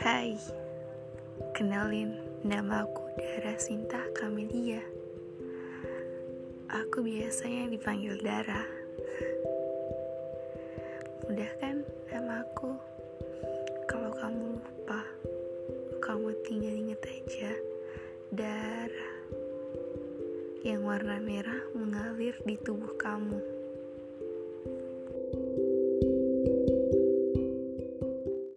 Hai, kenalin nama aku Dara Sinta Kamelia. Aku biasanya dipanggil Dara. Mudah kan nama aku? Kalau kamu lupa, kamu tinggal inget aja Dara yang warna merah mengalir di tubuh kamu.